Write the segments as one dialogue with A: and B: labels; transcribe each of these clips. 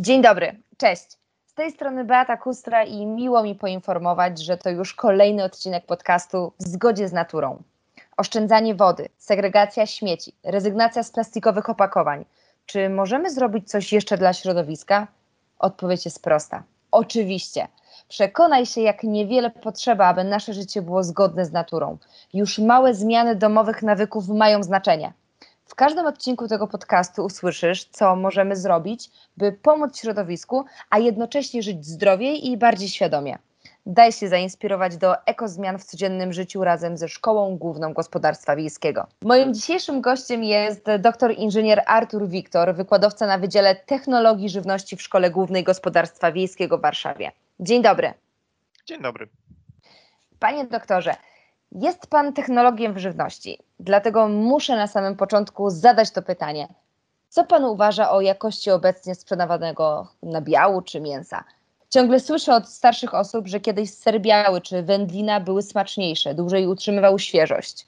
A: Dzień dobry, cześć. Z tej strony Beata Kustra i miło mi poinformować, że to już kolejny odcinek podcastu w zgodzie z naturą. Oszczędzanie wody, segregacja śmieci, rezygnacja z plastikowych opakowań. Czy możemy zrobić coś jeszcze dla środowiska? Odpowiedź jest prosta. Oczywiście. Przekonaj się, jak niewiele potrzeba, aby nasze życie było zgodne z naturą. Już małe zmiany domowych nawyków mają znaczenie. W każdym odcinku tego podcastu usłyszysz, co możemy zrobić, by pomóc środowisku, a jednocześnie żyć zdrowiej i bardziej świadomie. Daj się zainspirować do ekozmian w codziennym życiu razem ze Szkołą Główną Gospodarstwa Wiejskiego. Moim dzisiejszym gościem jest dr inżynier Artur Wiktor, wykładowca na Wydziale Technologii Żywności w Szkole Głównej Gospodarstwa Wiejskiego w Warszawie. Dzień dobry.
B: Dzień dobry.
A: Panie doktorze, jest Pan technologiem w żywności, dlatego muszę na samym początku zadać to pytanie. Co Pan uważa o jakości obecnie sprzedawanego nabiału czy mięsa? Ciągle słyszę od starszych osób, że kiedyś serbiały czy wędlina były smaczniejsze, dłużej utrzymywały świeżość.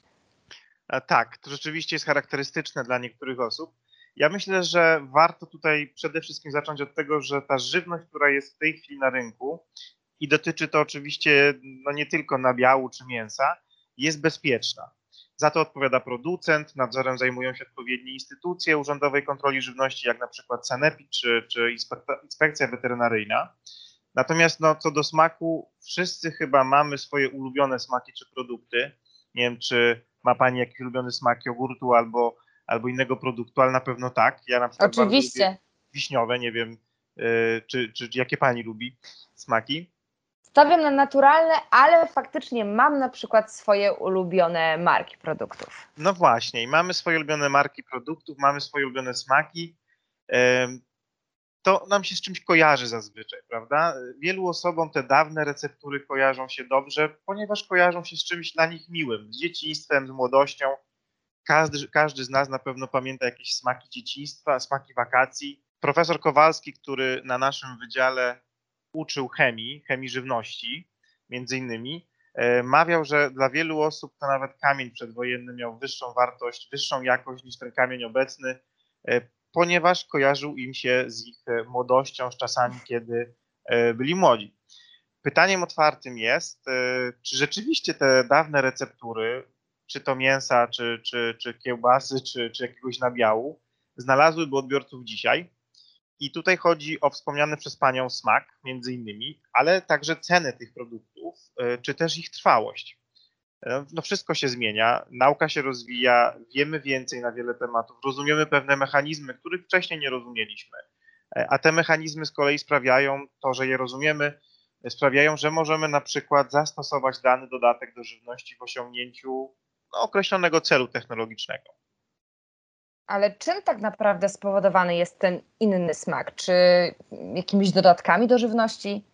B: A tak, to rzeczywiście jest charakterystyczne dla niektórych osób. Ja myślę, że warto tutaj przede wszystkim zacząć od tego, że ta żywność, która jest w tej chwili na rynku, i dotyczy to oczywiście no nie tylko nabiału czy mięsa, jest bezpieczna. Za to odpowiada producent, nadzorem zajmują się odpowiednie instytucje urzędowej kontroli żywności, jak na przykład Sanepid czy, czy inspekcja weterynaryjna. Natomiast no, co do smaku, wszyscy chyba mamy swoje ulubione smaki czy produkty. Nie wiem, czy ma Pani jakiś ulubiony smak jogurtu albo, albo innego produktu, ale na pewno tak.
A: Ja na przykład Oczywiście.
B: wiśniowe, nie wiem, yy, czy, czy jakie Pani lubi smaki.
A: Stawiam na naturalne, ale faktycznie mam na przykład swoje ulubione marki produktów.
B: No właśnie, i mamy swoje ulubione marki produktów, mamy swoje ulubione smaki. To nam się z czymś kojarzy zazwyczaj, prawda? Wielu osobom te dawne receptury kojarzą się dobrze, ponieważ kojarzą się z czymś dla nich miłym, z dzieciństwem, z młodością. Każdy, każdy z nas na pewno pamięta jakieś smaki dzieciństwa, smaki wakacji. Profesor Kowalski, który na naszym wydziale uczył chemii, chemii żywności, między innymi, e, mawiał, że dla wielu osób to nawet kamień przedwojenny miał wyższą wartość, wyższą jakość niż ten kamień obecny, e, ponieważ kojarzył im się z ich e, młodością, z czasami, kiedy byli młodzi. Pytaniem otwartym jest, czy rzeczywiście te dawne receptury, czy to mięsa, czy, czy, czy kiełbasy, czy, czy jakiegoś nabiału, znalazłyby odbiorców dzisiaj? I tutaj chodzi o wspomniany przez Panią smak, między innymi, ale także ceny tych produktów, e, czy też ich trwałość. E, no wszystko się zmienia, nauka się rozwija, wiemy więcej na wiele tematów, rozumiemy pewne mechanizmy, których wcześniej nie rozumieliśmy. E, a te mechanizmy z kolei sprawiają to, że je rozumiemy, sprawiają, że możemy na przykład zastosować dany dodatek do żywności w osiągnięciu no, określonego celu technologicznego.
A: Ale czym tak naprawdę spowodowany jest ten inny smak? Czy jakimiś dodatkami do żywności?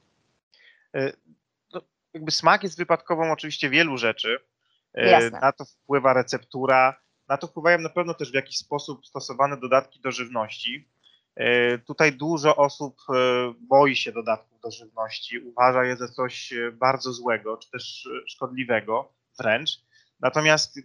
B: E, no, jakby smak jest wypadkową oczywiście wielu rzeczy.
A: E, Jasne.
B: Na to wpływa receptura, na to wpływają na pewno też w jakiś sposób stosowane dodatki do żywności. E, tutaj dużo osób boi się dodatków do żywności, uważa je za coś bardzo złego, czy też szkodliwego wręcz. Natomiast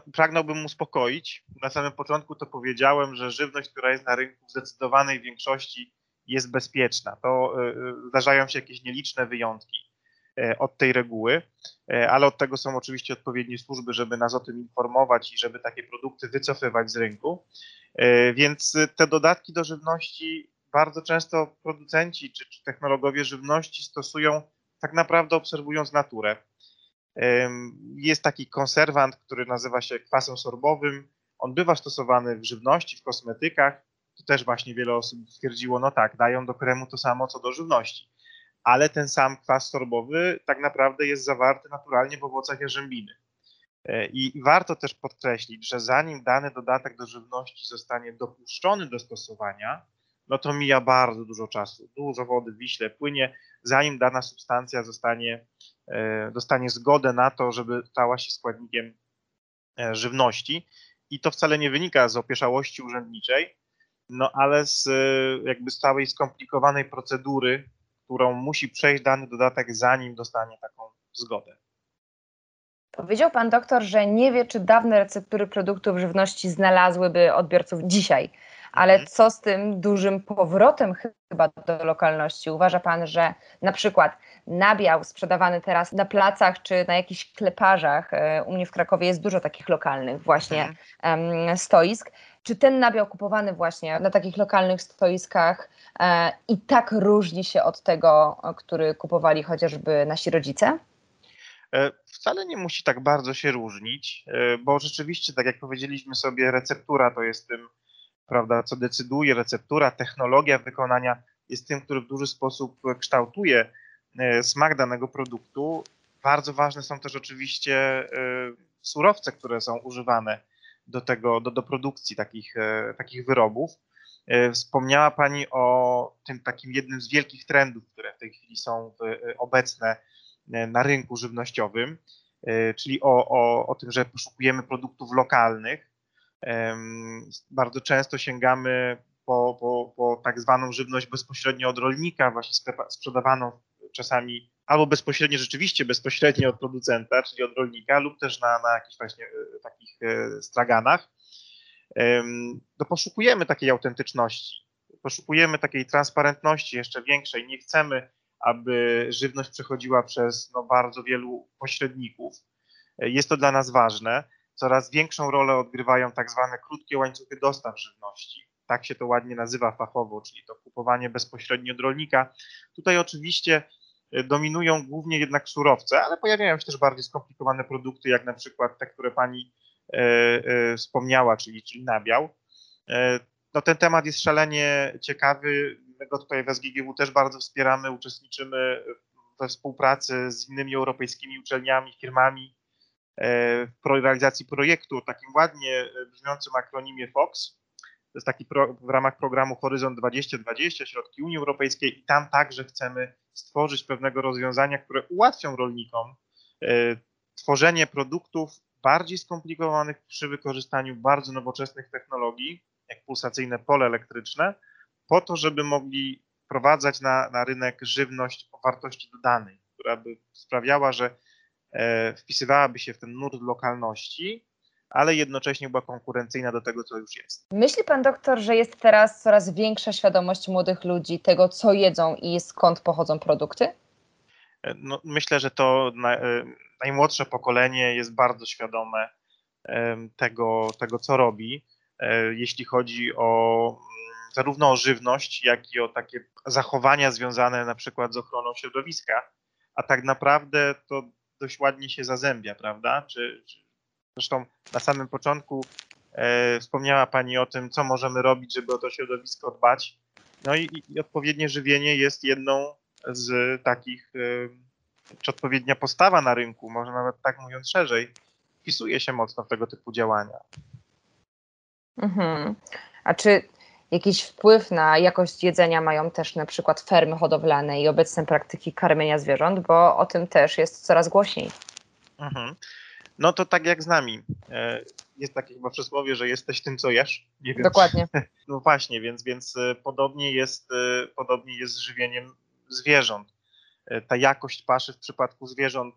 B: pragnąłbym uspokoić. Na samym początku to powiedziałem, że żywność, która jest na rynku w zdecydowanej większości jest bezpieczna. To e, e, zdarzają się jakieś nieliczne wyjątki e, od tej reguły, ale od tego są oczywiście odpowiednie służby, żeby nas o tym informować i żeby takie produkty wycofywać z rynku. Więc te dodatki do żywności bardzo często producenci czy, czy technologowie żywności stosują tak naprawdę obserwując naturę. Jest taki konserwant, który nazywa się kwasem sorbowym. On bywa stosowany w żywności, w kosmetykach. To też właśnie wiele osób stwierdziło, no tak, dają do kremu to samo co do żywności. Ale ten sam kwas sorbowy tak naprawdę jest zawarty naturalnie w owocach jarzębiny. E, I warto też podkreślić, że zanim dany dodatek do żywności zostanie dopuszczony do stosowania, no to mija bardzo dużo czasu. Dużo wody w Wiśle płynie, zanim dana substancja zostanie, dostanie zgodę na to, żeby stała się składnikiem e, żywności. I to wcale nie wynika z opieszałości urzędniczej, no ale z e, jakby z całej skomplikowanej procedury, którą musi przejść dany dodatek, zanim dostanie taką zgodę.
A: Powiedział pan doktor, że nie wie, czy dawne receptury produktów żywności znalazłyby odbiorców dzisiaj. Ale
B: Mhm.
A: co z tym dużym powrotem chyba do lokalności? Uważa Pan, że na przykład nabiał sprzedawany teraz na placach czy na jakichś kleparzach, e, u mnie w Krakowie jest dużo takich lokalnych właśnie em, stoisk, czy ten nabiał kupowany właśnie na takich lokalnych stoiskach e, i tak różni się od tego, który kupowali chociażby nasi rodzice?
B: E, Wcale nie musi tak bardzo się różnić, e, bo rzeczywiście, tak jak powiedzieliśmy sobie, receptura to jest tym, prawda, co decyduje, receptura, technologia wykonania jest tym, który w duży sposób kształtuje e, smak danego produktu. Bardzo ważne są też oczywiście e, surowce, które są używane do tego, do, do produkcji takich, e, takich wyrobów. Wspomniała Pani o tym takim jednym z wielkich trendów, które w tej chwili są obecne na rynku żywnościowym, czyli o, o, o tym, że poszukujemy produktów lokalnych. Bardzo często sięgamy po, po, po tak zwaną żywność bezpośrednio od rolnika, właśnie sprzedawaną czasami albo bezpośrednio, rzeczywiście bezpośrednio od producenta, czyli od rolnika, lub też na, na jakichś właśnie e, takich e, straganach. To poszukujemy takiej autentyczności, poszukujemy takiej transparentności jeszcze większej. Nie chcemy, aby żywność przechodziła przez no, bardzo wielu pośredników. E, Jest to dla nas ważne. Coraz większą rolę odgrywają tak zwane krótkie łańcuchy dostaw żywności. Tak się to ładnie nazywa fachowo, czyli to kupowanie bezpośrednio od rolnika. Tutaj oczywiście e, dominują głównie jednak surowce, ale pojawiają się też bardziej skomplikowane produkty, jak na przykład te, które pani e, e, wspomniała, czyli, czyli nabiał. E, no, ten temat jest szalenie ciekawy. My go tutaj w SGGW też bardzo wspieramy, uczestniczymy we współpracy z innymi europejskimi uczelniami, firmami w pro- realizacji projektu o takim ładnie e, brzmiącym akronimie FOX. To jest taki pro, w ramach programu Horyzont 2020, środki Unii Europejskiej i tam także chcemy stworzyć pewnego rozwiązania, które ułatwią rolnikom e, tworzenie produktów bardziej skomplikowanych przy wykorzystaniu bardzo nowoczesnych technologii, jak pulsacyjne pole elektryczne, po to, żeby mogli wprowadzać na, na rynek żywność o wartości dodanej, która by sprawiała, że e, wpisywałaby się w ten nurt lokalności, ale jednocześnie była konkurencyjna do tego, co już jest.
A: Myśli pan doktor, że jest teraz coraz większa świadomość młodych ludzi tego, co jedzą i skąd pochodzą produkty?
B: E, No, myślę, że to e, najmłodsze pokolenie jest bardzo świadome tego, tego, co robi, e, jeśli chodzi o mm, zarówno o żywność, jak i o takie zachowania związane na przykład z ochroną środowiska, a tak naprawdę to dość ładnie się zazębia, prawda? Czy, czy, zresztą na samym początku e, wspomniała Pani o tym, co możemy robić, żeby o to środowisko dbać. No i, i odpowiednie żywienie jest jedną z takich, e, czy odpowiednia postawa na rynku, może nawet tak mówiąc szerzej, wpisuje się mocno w tego typu działania.
A: Mhm. A czy jakiś wpływ na jakość jedzenia mają też na przykład fermy hodowlane i obecne praktyki karmienia zwierząt, bo o tym też jest coraz głośniej.
B: Mhm. No to tak jak z nami. E, Jest takie chyba przysłowie, że jesteś tym, co jesz. Nie wiem.
A: Dokładnie.
B: No właśnie, więc, więc e, podobnie, jest, e, podobnie jest z żywieniem zwierząt. Ta jakość paszy w przypadku zwierząt,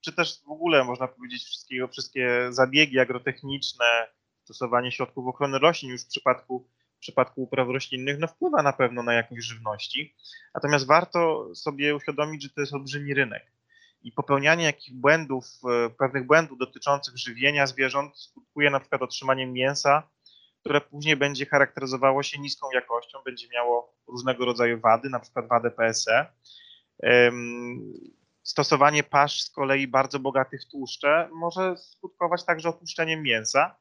B: czy też w ogóle można powiedzieć wszystkiego, wszystkie zabiegi agrotechniczne, stosowanie środków ochrony roślin już w przypadku, przypadku upraw roślinnych, no wpływa na pewno na jakość żywności. Natomiast warto sobie uświadomić, że to jest olbrzymi rynek i popełnianie jakichś błędów, e, pewnych błędów dotyczących żywienia zwierząt skutkuje na przykład otrzymaniem mięsa, które później będzie charakteryzowało się niską jakością, będzie miało różnego rodzaju wady, na przykład wadę PSE. Stosowanie pasz z kolei bardzo bogatych w tłuszcze może skutkować także opuszczeniem mięsa.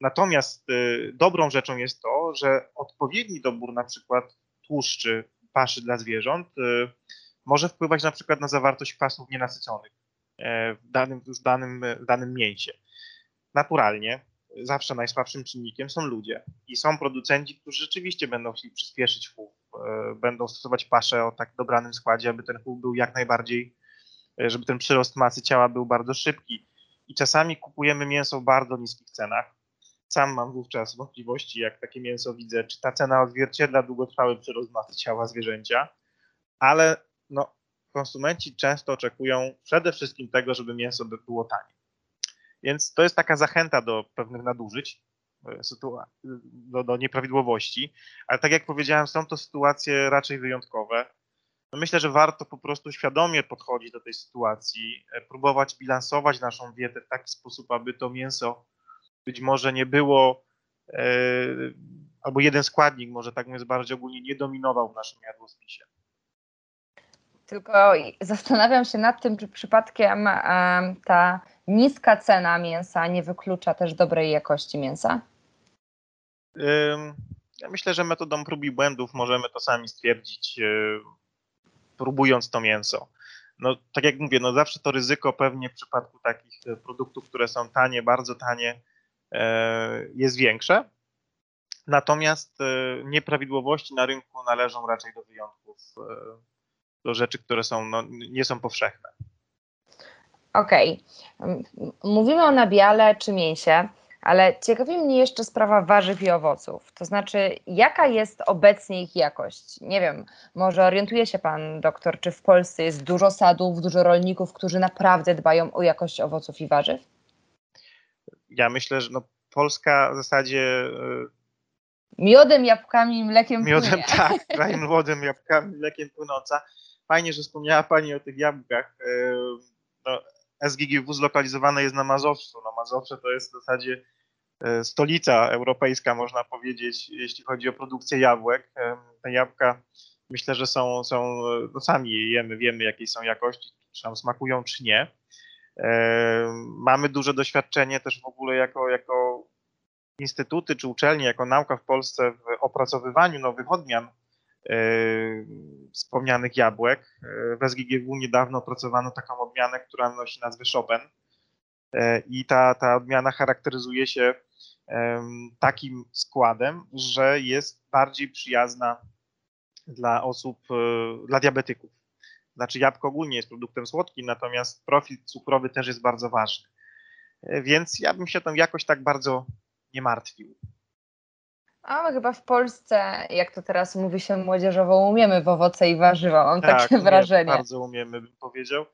B: Natomiast y, dobrą rzeczą jest to, że odpowiedni dobór na przykład tłuszczy paszy dla zwierząt y, może wpływać na przykład na zawartość kwasów nienasyconych e, w danym, w danym, w danym mięsie. Naturalnie zawsze najsłabszym czynnikiem są ludzie i są producenci, którzy rzeczywiście będą chcieli przyspieszyć chów, e, będą stosować paszę o tak dobranym składzie, aby ten chów był jak najbardziej, e, żeby ten przyrost masy ciała był bardzo szybki. I czasami kupujemy mięso w bardzo niskich cenach. Sam mam wówczas wątpliwości, jak takie mięso widzę, czy ta cena odzwierciedla długotrwały przyrost masy ciała zwierzęcia, ale no, konsumenci często oczekują przede wszystkim tego, żeby mięso by- było tanie. Więc to jest taka zachęta do pewnych nadużyć. do, do nieprawidłowości, ale tak jak powiedziałem, są to sytuacje raczej wyjątkowe. Myślę, że warto po prostu świadomie podchodzić do tej sytuacji, próbować bilansować naszą dietę w taki sposób, aby to mięso być może nie było, albo jeden składnik, może tak mówiąc bardziej ogólnie, nie dominował w naszym jadłospisie.
A: Tylko zastanawiam się nad tym, czy przypadkiem ta niska cena mięsa nie wyklucza też dobrej jakości mięsa?
B: Ja myślę, że metodą prób i błędów możemy to sami stwierdzić, próbując to mięso. No, tak jak mówię, no zawsze to ryzyko pewnie w przypadku takich e, produktów, które są tanie, bardzo tanie, e, jest większe. Natomiast e, nieprawidłowości na rynku należą raczej do wyjątków do rzeczy, które są, no, nie są powszechne.
A: Okej. Okay. Mówimy o nabiale czy mięsie, ale ciekawi mnie jeszcze sprawa warzyw i owoców. To znaczy, jaka jest obecnie ich jakość? Nie wiem, może orientuje się pan doktor, czy w Polsce jest dużo sadów, dużo rolników, którzy naprawdę dbają o jakość owoców i warzyw?
B: Ja myślę, że no, Polska w zasadzie e,
A: Miodem, jabłkami mlekiem
B: Miodem, płynie. tak, krajem młodym, jabłkami, mlekiem płynąca. Fajnie, że wspomniała Pani o tych jabłkach. E, no, SGGW zlokalizowane jest na Mazowszu. No, Mazowsze to jest w zasadzie e, stolica europejska, można powiedzieć, jeśli chodzi o produkcję jabłek. Te jabłka myślę, że są, są no sami je jemy, wiemy jakiej są jakości, czy nam smakują, czy nie. Mamy duże doświadczenie też w ogóle jako, jako instytuty czy uczelnie, jako nauka w Polsce w opracowywaniu nowych odmian Yy, wspomnianych jabłek. Yy, w SGGW niedawno opracowano taką odmianę, która nosi nazwę Chopin i ta, ta odmiana charakteryzuje się takim składem, że jest bardziej przyjazna dla osób, dla diabetyków. Znaczy jabłko ogólnie jest produktem słodkim, natomiast profil cukrowy też jest bardzo ważny. Więc ja bym się tą jakoś tak bardzo nie martwił.
A: A chyba w Polsce, jak to teraz mówi się młodzieżowo, umiemy w owoce i warzywa. Mam tak, takie wrażenie.
B: Bardzo umiemy, bym powiedział.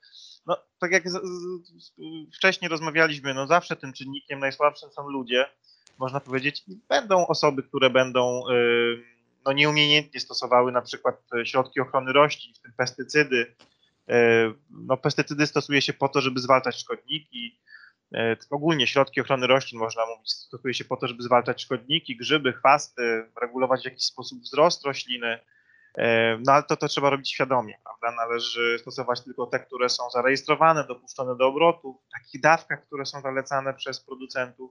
B: No, tak jak z, z, wcześniej rozmawialiśmy, no zawsze tym czynnikiem najsłabszym są ludzie, można powiedzieć. Będą osoby, które będą y, no, nieumiejętnie stosowały na przykład środki ochrony roślin, w tym pestycydy. Y, no, pestycydy stosuje się po to, żeby zwalczać szkodniki, E, ogólnie środki ochrony roślin, można mówić, stosuje się po to, żeby zwalczać szkodniki, grzyby, chwasty, regulować w jakiś sposób wzrost rośliny. E, no ale to, to trzeba robić świadomie, prawda? Należy stosować tylko te, które są zarejestrowane, dopuszczone do obrotu, w takich dawkach, które są zalecane przez producentów.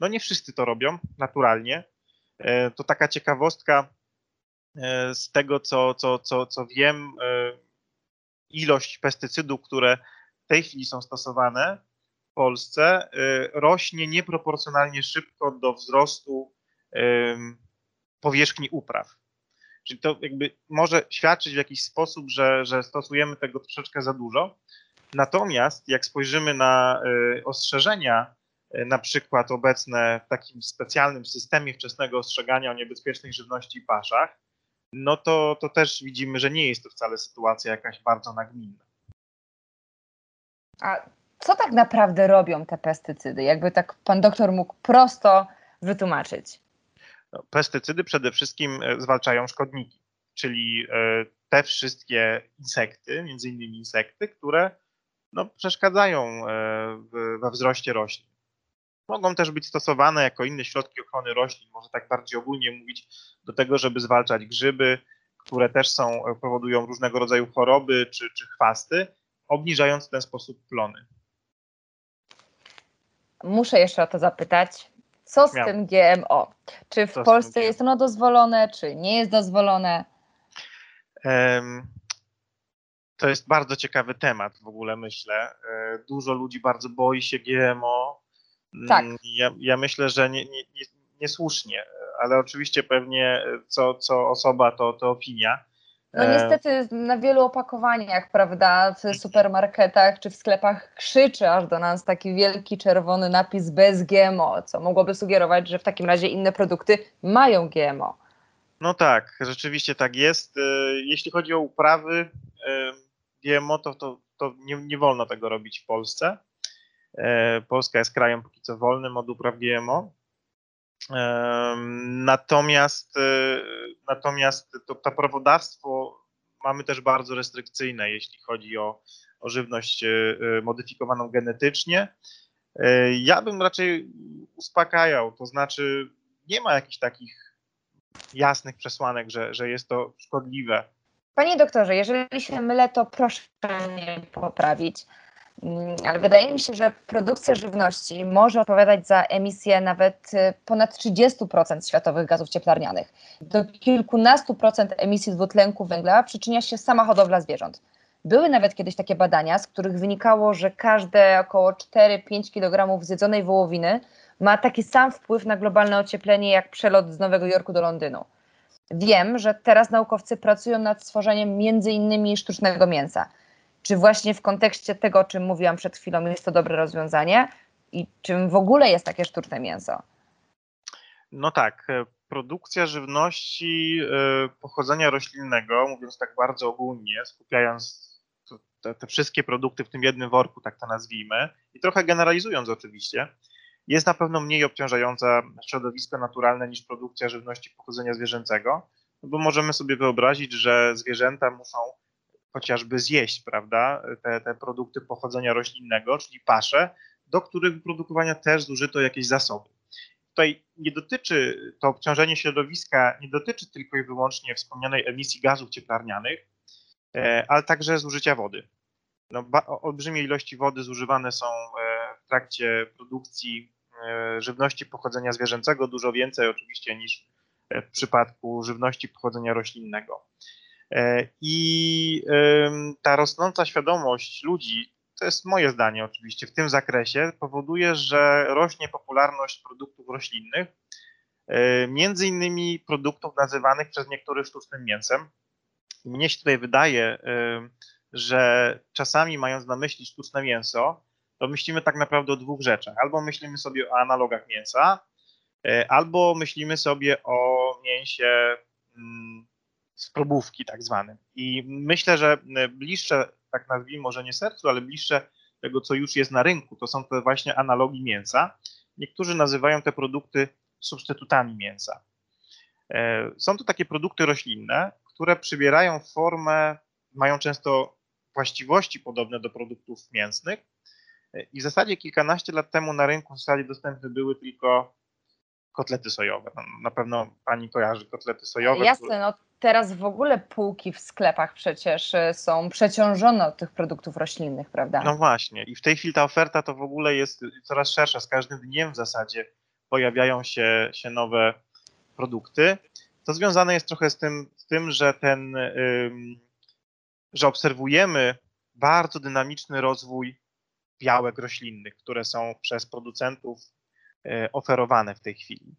B: No nie wszyscy to robią naturalnie. E, to taka ciekawostka z tego, co, co, co, co wiem, ilość pestycydów, które w tej chwili są stosowane, Polsce y, rośnie nieproporcjonalnie szybko do wzrostu powierzchni upraw. Czyli to jakby może świadczyć w jakiś sposób, że, że stosujemy tego troszeczkę za dużo. Natomiast jak spojrzymy na ostrzeżenia, na przykład obecne w takim specjalnym systemie wczesnego ostrzegania o niebezpiecznej żywności i paszach, no to, to też widzimy, że nie jest to wcale sytuacja jakaś bardzo nagminna.
A: A co tak naprawdę robią te pestycydy? Jakby tak pan doktor mógł prosto wytłumaczyć.
B: No, pestycydy przede wszystkim e, zwalczają szkodniki, czyli e, te wszystkie insekty, między innymi insekty, które no, przeszkadzają e, we wzroście roślin. Mogą też być stosowane jako inne środki ochrony roślin, może tak bardziej ogólnie mówić, do tego, żeby zwalczać grzyby, które też są, powodują różnego rodzaju choroby czy, czy chwasty, obniżając w ten sposób plony
A: muszę jeszcze o to zapytać. Co z Miał. tym GMO? Czy w Co Polsce jest ono dozwolone, czy nie jest dozwolone? Um,
B: to jest bardzo ciekawy temat w ogóle, myślę. E, dużo ludzi bardzo boi się GMO. Mm, tak. Ja, ja myślę, że nie, nie, nie, niesłusznie, ale oczywiście pewnie co, co osoba, to, to opinia.
A: No e, niestety na wielu opakowaniach, prawda, w supermarketach czy w sklepach krzyczy aż do nas taki wielki czerwony napis bez GMO, co mogłoby sugerować, że w takim razie inne produkty mają GMO.
B: No tak, rzeczywiście tak jest. E, jeśli chodzi o uprawy e, GMO, to, to, to nie, nie wolno tego robić w Polsce. Polska jest krajem póki co wolnym od upraw GMO. Natomiast, natomiast to, to prawodawstwo mamy też bardzo restrykcyjne, jeśli chodzi o, o żywność modyfikowaną genetycznie. Ja bym raczej uspokajał, to znaczy nie ma jakichś takich jasnych przesłanek, że, że jest to szkodliwe.
A: Panie doktorze, jeżeli się mylę, to proszę mnie poprawić. Mm, ale wydaje mi się, że produkcja żywności może odpowiadać za emisję nawet y, ponad 30% światowych gazów cieplarnianych. Do kilkunastu procent emisji dwutlenku węgla przyczynia się sama hodowla zwierząt. Były nawet kiedyś takie badania, z których wynikało, że każde około 4-5 kg zjedzonej wołowiny ma taki sam wpływ na globalne ocieplenie jak przelot z Nowego Jorku do Londynu. Wiem, że teraz naukowcy pracują nad stworzeniem między innymi sztucznego mięsa. Czy właśnie w kontekście tego, o czym mówiłam przed chwilą, jest to dobre rozwiązanie i czym w ogóle jest takie sztuczne mięso?
B: No tak, e, produkcja żywności e, pochodzenia roślinnego, mówiąc tak bardzo ogólnie, skupiając te, te, wszystkie produkty w tym jednym worku, tak to nazwijmy, i trochę generalizując oczywiście, jest na pewno mniej obciążająca środowisko naturalne niż produkcja żywności pochodzenia zwierzęcego, no bo możemy sobie wyobrazić, że zwierzęta muszą chociażby zjeść, prawda, te, te produkty pochodzenia roślinnego, czyli pasze, do których wyprodukowania też zużyto jakieś zasoby. Tutaj nie dotyczy to obciążenie środowiska, nie dotyczy tylko i wyłącznie wspomnianej emisji gazów cieplarnianych, e, ale także zużycia wody. No, olbrzymie ilości wody zużywane są e, w trakcie produkcji e, żywności pochodzenia zwierzęcego, dużo więcej oczywiście niż w przypadku żywności pochodzenia roślinnego. E, I ta rosnąca świadomość ludzi, to jest moje zdanie oczywiście, w tym zakresie powoduje, że rośnie popularność produktów roślinnych, e, między innymi produktów nazywanych przez niektórych sztucznym mięsem. Mnie się tutaj wydaje, że czasami mając na myśli sztuczne mięso, to myślimy tak naprawdę o dwóch rzeczach. Albo myślimy sobie o analogach mięsa, e, albo myślimy sobie o mięsie mm, z probówki tak zwanym. I myślę, że bliższe, tak nazwijmy może nie sercu, ale bliższe tego, co już jest na rynku, to są te właśnie analogi mięsa. Niektórzy nazywają te produkty substytutami mięsa. E, są to takie produkty roślinne, które przybierają formę, mają często właściwości podobne do produktów mięsnych. E, I w zasadzie kilkanaście lat temu na rynku w zasadzie dostępne były tylko kotlety sojowe. No, na pewno pani kojarzy kotlety sojowe.
A: Jasne, które... no teraz w ogóle półki w sklepach przecież y, są przeciążone od tych produktów roślinnych, prawda?
B: No właśnie. I w tej chwili ta oferta to w ogóle jest coraz szersza. Z każdym dniem w zasadzie pojawiają się, się nowe produkty. To związane jest trochę z tym, z tym że ten, że obserwujemy bardzo dynamiczny rozwój białek roślinnych, które są przez producentów oferowane w tej chwili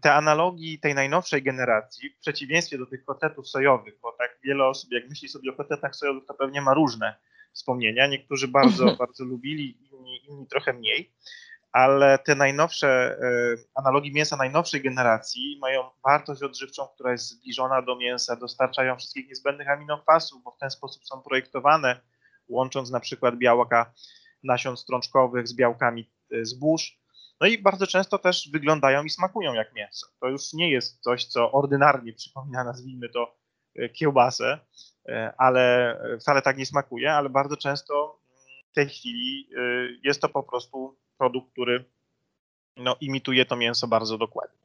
B: te analogii tej najnowszej generacji, w przeciwieństwie do tych kotletów sojowych, bo tak wiele osób, jak myśli sobie o kotletach sojowych, to pewnie ma różne wspomnienia. Niektórzy bardzo, mhm. bardzo lubili, inni, inni trochę mniej, ale te najnowsze e, analogii mięsa najnowszej generacji mają wartość odżywczą, która jest zbliżona do mięsa, dostarczają wszystkich niezbędnych aminokwasów, bo w ten sposób są projektowane, łącząc na przykład białka nasion strączkowych z białkami e, zbóż no i bardzo często też wyglądają i smakują jak mięso. To już nie jest coś, co ordynarnie przypomina, nazwijmy to, e, kiełbasę, e, ale wcale tak nie smakuje, ale bardzo często w tej chwili e, jest to po prostu produkt, który no, imituje to mięso bardzo dokładnie.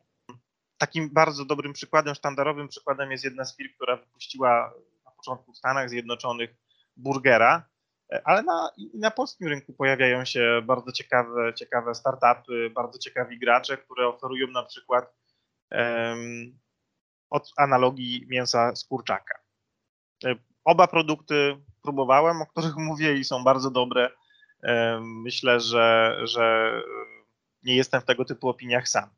B: Takim bardzo dobrym przykładem, sztandarowym przykładem jest jedna z firm, która wypuściła na początku w Stanach Zjednoczonych burgera, ale na, na polskim rynku pojawiają się bardzo ciekawe, ciekawe startupy, bardzo ciekawi gracze, które oferują na przykład um, od analogii mięsa z kurczaka. E, oba produkty próbowałem, o których mówię i są bardzo dobre. Myślę, że, że nie jestem w tego typu opiniach sam.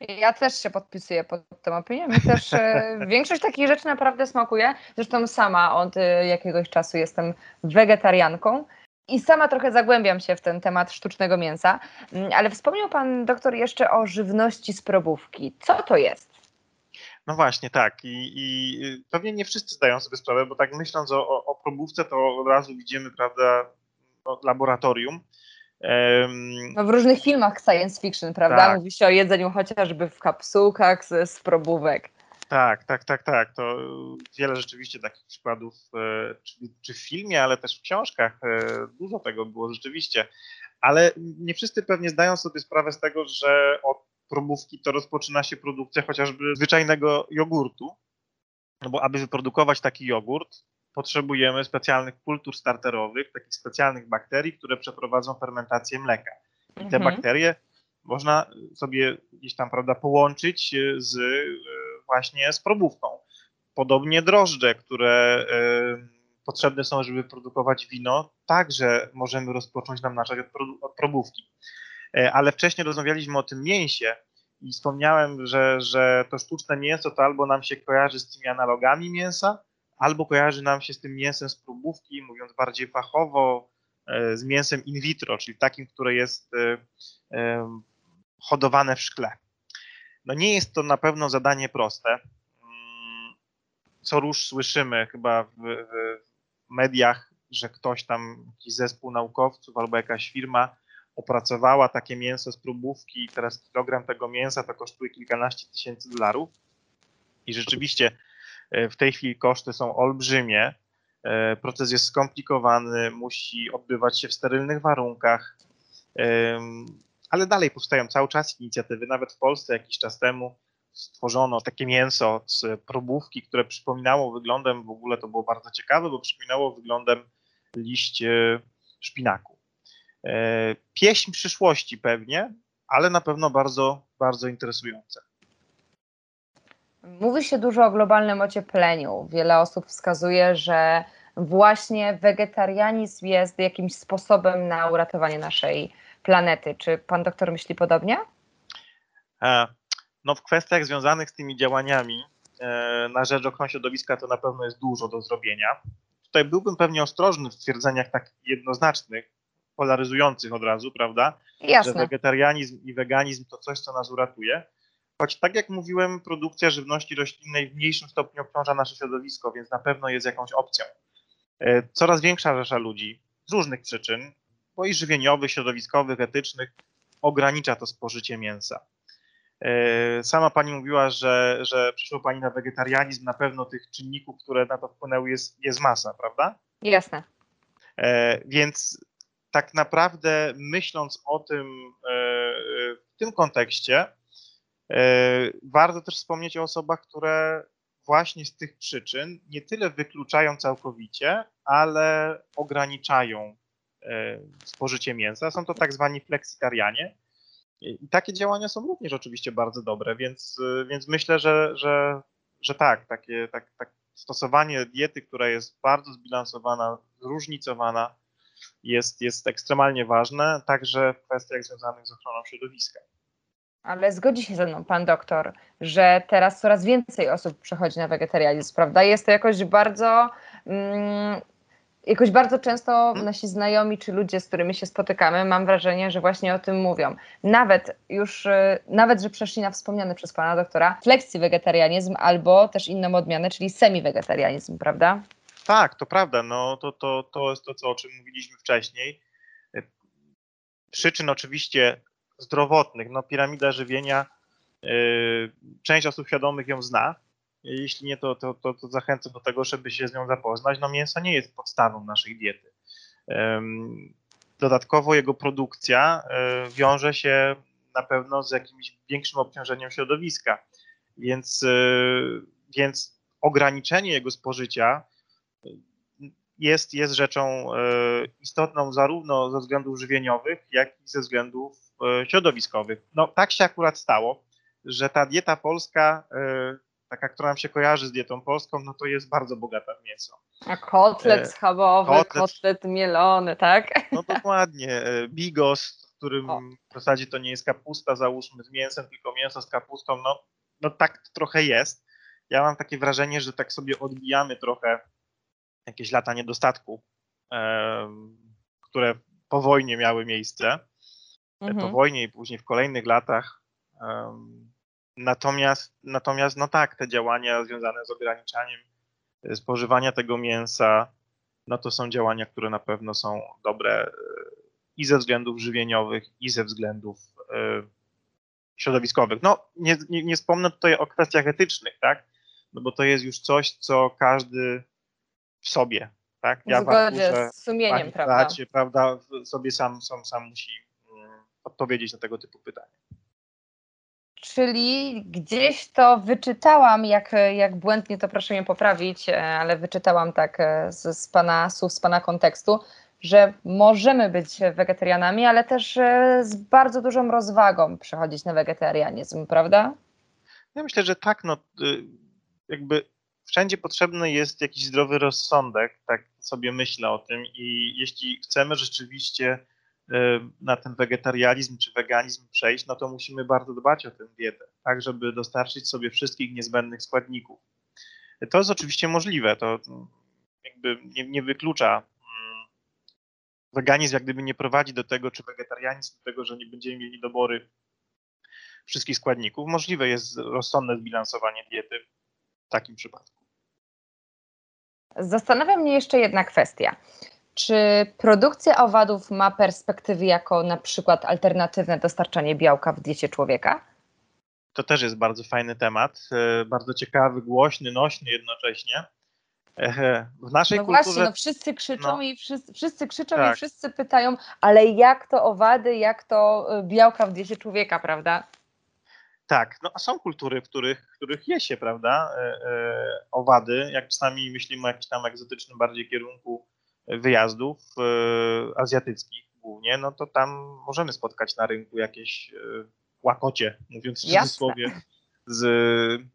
A: Ja też się podpisuję pod tą opinią. Mi też e, większość takich rzeczy naprawdę smakuje. Zresztą sama od e, jakiegoś czasu jestem wegetarianką. I sama trochę zagłębiam się w ten temat sztucznego mięsa, mm, ale wspomniał Pan doktor jeszcze o żywności z probówki. Co to jest?
B: No właśnie, tak. I, I, pewnie nie wszyscy zdają sobie sprawę, bo tak myśląc o, o, o probówce, to od razu widzimy, prawda, no, laboratorium.
A: No w różnych filmach science fiction, prawda? Tak. Mówi się o jedzeniu chociażby w kapsułkach z, z probówek.
B: Tak, tak, tak, tak. To wiele rzeczywiście takich przykładów, e, czy, czy w filmie, ale też w książkach. E, dużo tego było rzeczywiście. Ale nie wszyscy pewnie zdają sobie sprawę z tego, że od probówki to rozpoczyna się produkcja chociażby zwyczajnego jogurtu. No bo aby wyprodukować taki jogurt, potrzebujemy specjalnych kultur starterowych, takich specjalnych bakterii, które przeprowadzą fermentację mleka. I te mhm. bakterie można sobie gdzieś tam, prawda, połączyć z właśnie z probówką. Podobnie drożdże, które potrzebne są, żeby produkować wino, także możemy rozpocząć namnażać od, od probówki. E, ale wcześniej rozmawialiśmy o tym mięsie i wspomniałem, że, że to sztuczne mięso to albo nam się kojarzy z tymi analogami mięsa, albo kojarzy nam się z tym mięsem z probówki, mówiąc bardziej fachowo, e, z mięsem in vitro, czyli takim, które jest e, hodowane w szkle. No nie jest to na pewno zadanie proste. Mm, co róż słyszymy chyba w, mediach, że ktoś tam, jakiś zespół naukowców albo jakaś firma opracowała takie mięso z próbówki i teraz kilogram tego mięsa to kosztuje kilkanaście tysięcy dolarów. I rzeczywiście e, w tej chwili koszty są olbrzymie. E, proces jest skomplikowany, musi odbywać się w sterylnych warunkach ale dalej powstają cały czas inicjatywy. Nawet w Polsce jakiś czas temu stworzono takie mięso z probówki, które przypominało wyglądem, w ogóle to było bardzo ciekawe, bo przypominało wyglądem liść szpinaku. E, pieśń przyszłości pewnie, ale na pewno bardzo, bardzo interesujące.
A: Mówi się dużo o globalnym ociepleniu. Wiele osób wskazuje, że właśnie wegetarianizm jest jakimś sposobem na uratowanie naszej planety. Czy pan doktor myśli podobnie?
B: E, no w kwestiach związanych z tymi działaniami e, na rzecz ochrony środowiska to na pewno jest dużo do zrobienia. Tutaj byłbym pewnie ostrożny w stwierdzeniach tak jednoznacznych, polaryzujących od razu, prawda?
A: Jasne.
B: Że wegetarianizm i weganizm to coś, co nas uratuje. Choć tak jak mówiłem, produkcja żywności roślinnej w mniejszym stopniu obciąża nasze środowisko, więc na pewno jest jakąś opcją. E, coraz większa rzesza ludzi z różnych przyczyn bo i żywieniowych, środowiskowych, etycznych, ogranicza to spożycie mięsa. E, sama pani mówiła, że, że przyszło pani na wegetarianizm. Na pewno tych czynników, które na to wpłynęły, jest, jest masa, prawda?
A: Jasne.
B: E, więc tak naprawdę myśląc o tym w tym kontekście, warto też wspomnieć o osobach, które właśnie z tych przyczyn nie tyle wykluczają całkowicie, ale ograniczają E, spożycie mięsa. Są to tak zwani fleksitarianie. I takie działania są również oczywiście bardzo dobre, więc, e, więc myślę, że, że, że tak, takie, tak, tak, stosowanie diety, która jest bardzo zbilansowana, zróżnicowana, jest, jest ekstremalnie ważne, także w kwestiach związanych z ochroną środowiska.
A: Ale zgodzi się ze mną pan doktor, że teraz coraz więcej osób przechodzi na wegetarianizm, prawda? Jest to jakoś bardzo mm, jakoś bardzo często nasi znajomi czy ludzie, z którymi się spotykamy, mam wrażenie, że właśnie o tym mówią. Nawet już, y, nawet, że przeszli na wspomniany przez pana doktora flexi wegetarianizm albo też inną odmianę, czyli semi-wegetarianizm, prawda?
B: Tak, to prawda. No, to, to, to jest to, co, o czym mówiliśmy wcześniej. Przyczyn oczywiście zdrowotnych, no piramida żywienia, yy, część osób świadomych ją zna, jeśli nie, to, to, to, to zachęcam do tego, żeby się z nią zapoznać. No mięso nie jest podstawą naszej diety. Dodatkowo jego produkcja e, wiąże się na pewno z jakimś większym obciążeniem środowiska, więc, e, więc ograniczenie jego spożycia jest, jest rzeczą e, istotną zarówno ze względów żywieniowych, jak i ze względów środowiskowych. No tak się akurat stało, że ta dieta polska taka, która nam się kojarzy z dietą polską, no to jest bardzo bogata w mięso.
A: A kotlet e, schabowy, kotlet, kotlet mielony, tak?
B: No dokładnie. E, bigos, w którym o. w zasadzie to nie jest kapusta, załóżmy, z mięsem, tylko mięso z kapustą, no, no tak trochę jest. Ja mam takie wrażenie, że tak sobie odbijamy trochę jakieś lata niedostatku, które po wojnie miały miejsce. E, mhm. Po wojnie i później w kolejnych latach Natomiast, natomiast no tak, te działania związane z ograniczaniem e, spożywania tego mięsa, no to są działania, które na pewno są dobre e, i ze względów żywieniowych, i ze względów środowiskowych. No, nie, nie, nie wspomnę tutaj o kwestiach etycznych, tak? No bo to jest już coś, co każdy w sobie, tak?
A: Ja w zgodzie z sumieniem, prawda?
B: Bracie, prawda? Sobie sam, sam, sam musi mm, odpowiedzieć na tego typu pytania.
A: Czyli gdzieś to wyczytałam, jak, jak błędnie to proszę mnie poprawić, e, ale wyczytałam tak e, z, z pana słów, z pana kontekstu, że możemy być wegetarianami, ale też e, z bardzo dużą rozwagą przechodzić na wegetarianizm, prawda?
B: Ja myślę, że tak, no y, jakby wszędzie potrzebny jest jakiś zdrowy rozsądek, tak sobie myślę o tym i jeśli chcemy rzeczywiście y, na ten wegetarianizm czy weganizm przejść, no to musimy bardzo dbać o tę dietę, tak żeby dostarczyć sobie wszystkich niezbędnych składników. To jest oczywiście możliwe, to jakby nie, nie wyklucza weganizm jak gdyby nie prowadzi do tego, czy wegetarianizm do tego, że nie będziemy mieli dobory wszystkich składników. Możliwe jest rozsądne zbilansowanie diety w takim przypadku.
A: Zastanawia mnie jeszcze jedna kwestia. Czy produkcja owadów ma perspektywy jako na przykład alternatywne dostarczanie białka w diecie człowieka?
B: To też jest bardzo fajny temat, e, bardzo ciekawy, głośny, nośny jednocześnie. W naszej
A: no
B: kulturze...
A: właśnie, no wszyscy krzyczą no. i wszyscy, wszyscy krzyczą tak. i wszyscy pytają, ale jak to owady, jak to y, białka w diecie człowieka, prawda?
B: Tak, no a są kultury, w których, w których je się, prawda, e, e, owady, jak czasami myślimy o jakimś tam egzotycznym bardziej kierunku wyjazdów e, azjatyckich głównie, no to tam możemy spotkać na rynku jakieś łakocie, mówiąc w cudzysłowie, z,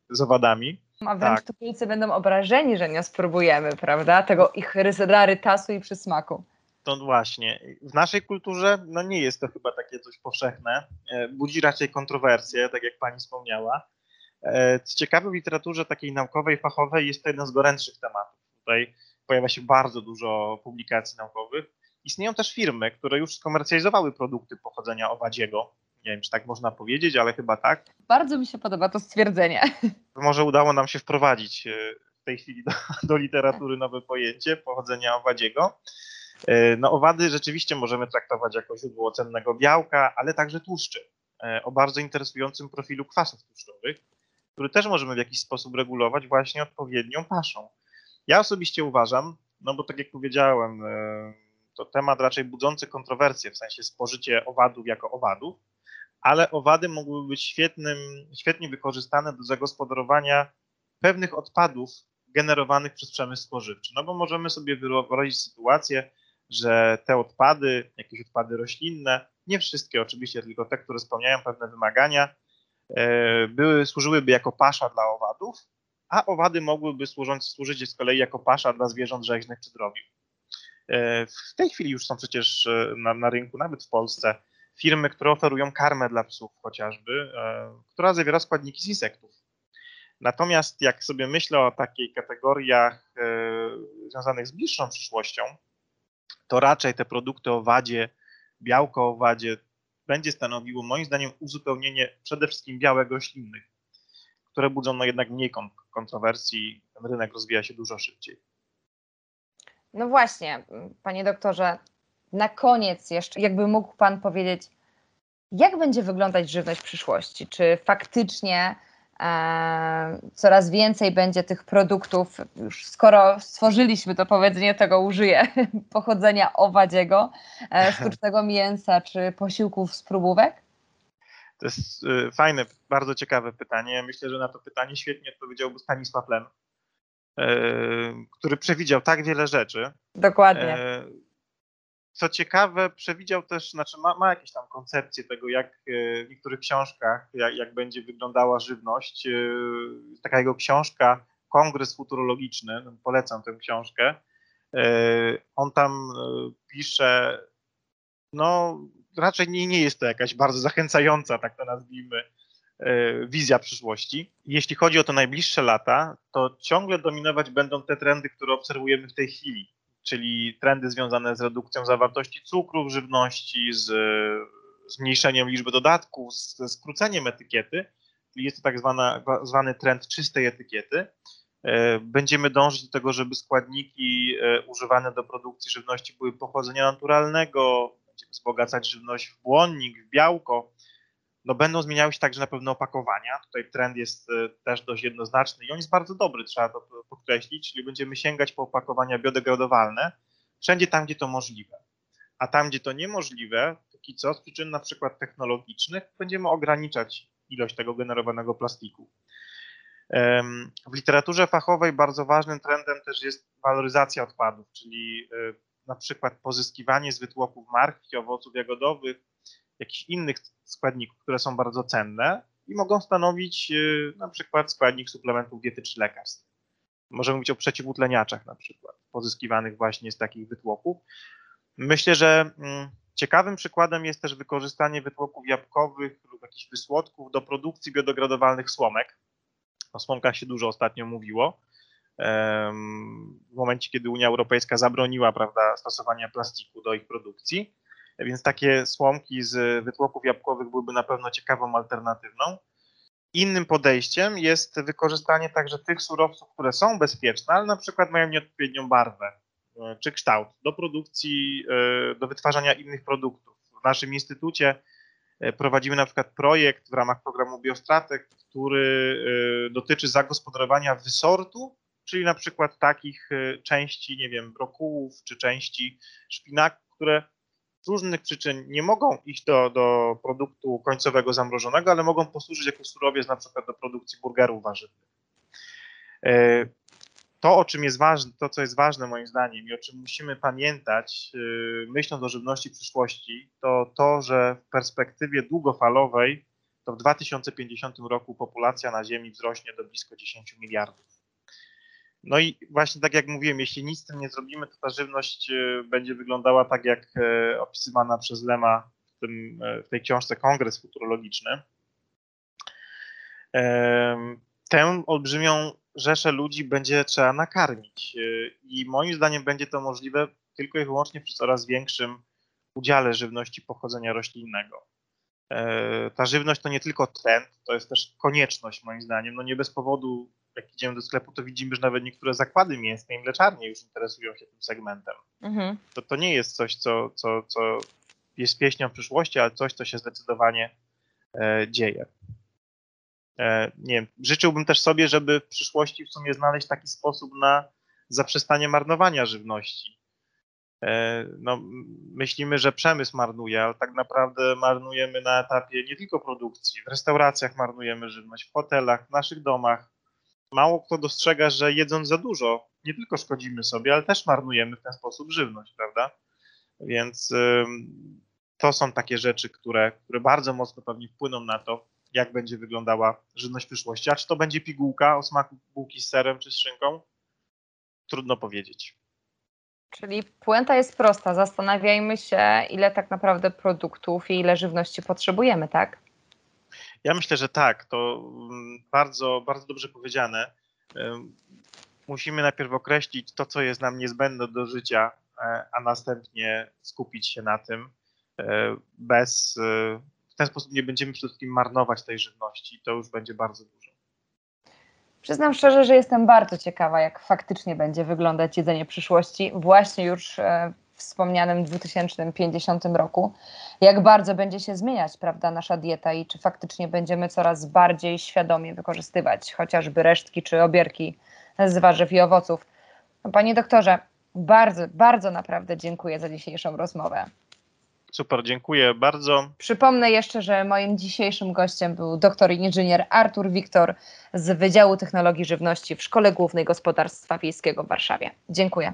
B: z owadami.
A: A wręcz tak. Będą obrażeni, że nie spróbujemy, prawda? Tego ich rarytasu i przysmaku.
B: To właśnie. W naszej kulturze no nie jest to chyba takie coś powszechne. E, budzi raczej kontrowersje, tak jak pani wspomniała. E, co ciekawe, w literaturze takiej naukowej, fachowej jest to jeden z gorętszych tematów. Tutaj pojawia się bardzo dużo publikacji naukowych. Istnieją też firmy, które już skomercjalizowały produkty pochodzenia owadziego. Nie wiem, czy tak można powiedzieć, ale chyba tak.
A: Bardzo mi się podoba to stwierdzenie.
B: Może udało nam się wprowadzić e, w tej chwili do, do literatury nowe pojęcie pochodzenia owadziego. E, no, owady rzeczywiście możemy traktować jako źródło cennego białka, ale także tłuszczy e, o bardzo interesującym profilu kwasów tłuszczowych, który też możemy w jakiś sposób regulować właśnie odpowiednią paszą. Ja osobiście uważam, no bo tak jak powiedziałem, to temat raczej budzący kontrowersje, w sensie spożycie owadów jako owadów, ale owady mogłyby być świetnym, świetnie wykorzystane do zagospodarowania pewnych odpadów generowanych przez przemysł spożywczy. No bo możemy sobie wyobrazić sytuację, że te odpady, jakieś odpady roślinne, nie wszystkie oczywiście, tylko te, które spełniają pewne wymagania, e, były, służyłyby jako pasza dla owadów, a owady mogłyby służyć, służyć z kolei jako pasza dla zwierząt rzeźnych czy drobiu. E, w tej chwili już są przecież e, na, na rynku, nawet w Polsce, firmy, które oferują karmę dla psów chociażby, która zawiera składniki z insektów. Natomiast jak sobie myślę o takich kategoriach związanych z bliższą przyszłością, to raczej te produkty o wadzie, białko o wadzie będzie stanowiło moim zdaniem uzupełnienie przede wszystkim białek roślinnych, które budzą no jednak mniej kontrowersji, rynek rozwija się dużo szybciej.
A: No właśnie, panie doktorze, na koniec jeszcze, jakby mógł Pan powiedzieć, jak będzie wyglądać żywność w przyszłości? Czy faktycznie coraz więcej będzie tych produktów, już skoro stworzyliśmy to powiedzenie, tego użyję, pochodzenia owadziego, e, sztucznego mięsa czy posiłków z próbówek?
B: To jest y, fajne, bardzo ciekawe pytanie. Myślę, że na to pytanie świetnie odpowiedziałby Stanisław Lem, który przewidział tak wiele rzeczy.
A: Dokładnie.
B: Co ciekawe, przewidział też, znaczy ma, ma jakieś tam koncepcje tego, jak e, w niektórych książkach, jak, jak będzie wyglądała żywność. E, taka jego książka, Kongres Futurologiczny, no, polecam tę książkę. E, on tam pisze, no raczej nie, nie jest to jakaś bardzo zachęcająca, tak to nazwijmy, wizja przyszłości. Jeśli chodzi o te najbliższe lata, to ciągle dominować będą te trendy, które obserwujemy w tej chwili czyli trendy związane z redukcją zawartości cukru w żywności, z zmniejszeniem liczby dodatków, ze skróceniem etykiety, czyli jest to tak zwana, zwany trend czystej etykiety. E, będziemy dążyć do tego, żeby składniki e, używane do produkcji żywności były pochodzenia naturalnego, będziemy wzbogacać żywność w błonnik, w białko, no będą zmieniały się także na pewno opakowania. Tutaj trend jest e, też dość jednoznaczny i on jest bardzo dobry, trzeba to podkreślić, czyli będziemy sięgać po opakowania biodegradowalne wszędzie tam, gdzie to możliwe. A tam, gdzie to niemożliwe, póki co z przyczyn na przykład technologicznych, będziemy ograniczać ilość tego generowanego plastiku. W literaturze fachowej bardzo ważnym trendem też jest waloryzacja odpadów, czyli e, na przykład pozyskiwanie z wytłoków marchwi, owoców jagodowych, jakichś innych składników, które są bardzo cenne i mogą stanowić e, na przykład składnik suplementów diety czy lekarstw. Możemy mówić o przeciwutleniaczach na przykład, pozyskiwanych właśnie z takich wytłoków. Myślę, że mm, ciekawym przykładem jest też wykorzystanie wytłoków jabłkowych lub jakichś wysłodków do produkcji biodegradowalnych słomek. O słomkach się dużo ostatnio mówiło. W momencie, kiedy Unia Europejska zabroniła prawda, stosowania plastiku do ich produkcji, więc takie słomki z wytłoków jabłkowych byłyby na pewno ciekawą alternatywną. Innym podejściem jest wykorzystanie także tych surowców, które są bezpieczne, ale na przykład mają nieodpowiednią barwę e, czy kształt do produkcji, e, do wytwarzania innych produktów. W naszym instytucie e, prowadzimy na przykład projekt w ramach programu Biostratek, który dotyczy zagospodarowania wysortu, czyli na przykład takich części, nie wiem, brokułów czy części szpinaku, które różnych przyczyn nie mogą iść do, do produktu końcowego zamrożonego, ale mogą posłużyć jako surowiec na przykład do produkcji burgerów warzywnych. E, to, o czym jest ważne, to, co jest ważne moim zdaniem i o czym musimy pamiętać, e, myśląc o żywności przyszłości, to to, że w perspektywie długofalowej to w 2050 roku populacja na Ziemi wzrośnie do blisko 10 miliardów. No i właśnie tak jak mówiłem, jeśli nic z tym nie zrobimy, to ta żywność e, będzie wyglądała tak jak e, opisywana przez Lema w, tym, e, w tej książce Kongres Futurologiczny. Tę olbrzymią rzeszę ludzi będzie trzeba nakarmić i moim zdaniem będzie to możliwe tylko i wyłącznie przy coraz większym udziale żywności pochodzenia roślinnego. Ta żywność to nie tylko trend, to jest też konieczność moim zdaniem. No nie bez powodu jak idziemy do sklepu, to widzimy, że nawet niektóre zakłady mięsne i mleczarnie już interesują się tym segmentem. Mhm. To, to nie jest coś, co, co, co jest pieśnią przyszłości, ale coś, co się zdecydowanie e, dzieje. E, nie wiem, życzyłbym też sobie, żeby w przyszłości w sumie znaleźć taki sposób na zaprzestanie marnowania żywności. E, no, myślimy, że przemysł marnuje, ale tak naprawdę marnujemy na etapie nie tylko produkcji. W restauracjach marnujemy żywność, w hotelach, w naszych domach mało kto dostrzega, że jedząc za dużo, nie tylko szkodzimy sobie, ale też marnujemy w ten sposób żywność, prawda? Więc to są takie rzeczy, które, które bardzo mocno pewnie wpłyną na to, jak będzie wyglądała żywność w przyszłości. A czy to będzie pigułka o smaku bułki z serem czy z szynką? Trudno powiedzieć.
A: Czyli puenta jest prosta. Zastanawiajmy się, ile tak naprawdę produktów i ile żywności potrzebujemy, tak?
B: Ja myślę, że tak, to mm, bardzo, bardzo dobrze powiedziane. Musimy najpierw określić to, co jest nam niezbędne do życia, e, a następnie skupić się na tym. E, bez, e, w ten sposób nie będziemy przede wszystkim marnować tej żywności. To już będzie bardzo dużo.
A: Przyznam szczerze, że jestem bardzo ciekawa, jak faktycznie będzie wyglądać jedzenie przyszłości, właśnie już wspomnianym 2050 roku, jak bardzo będzie się zmieniać prawda, nasza dieta i czy faktycznie będziemy coraz bardziej świadomie wykorzystywać chociażby resztki czy obierki z warzyw i owoców. No, panie doktorze, bardzo, bardzo naprawdę dziękuję za dzisiejszą rozmowę.
B: Super, dziękuję bardzo.
A: Przypomnę jeszcze, że moim dzisiejszym gościem był doktor inżynier Artur Wiktor z Wydziału Technologii Żywności w Szkole Głównej Gospodarstwa Wiejskiego w Warszawie. Dziękuję.